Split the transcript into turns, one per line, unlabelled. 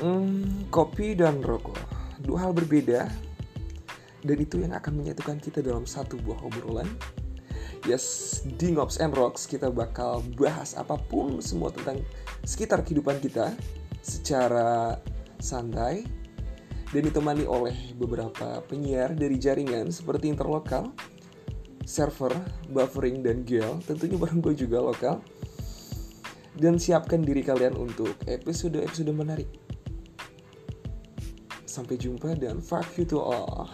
Hmm, kopi dan rokok. Dua hal berbeda. Dan itu yang akan menyatukan kita dalam satu buah obrolan. Yes, di Ngops and Rocks kita bakal bahas apa pun semua tentang sekitar kehidupan kita Secara santai Dan ditemani oleh beberapa penyiar dari jaringan seperti interlokal Server, buffering, dan gel. Tentunya bareng gue juga lokal. Dan siapkan diri kalian untuk episode-episode menarik Sampai jumpa dan fuck you to all.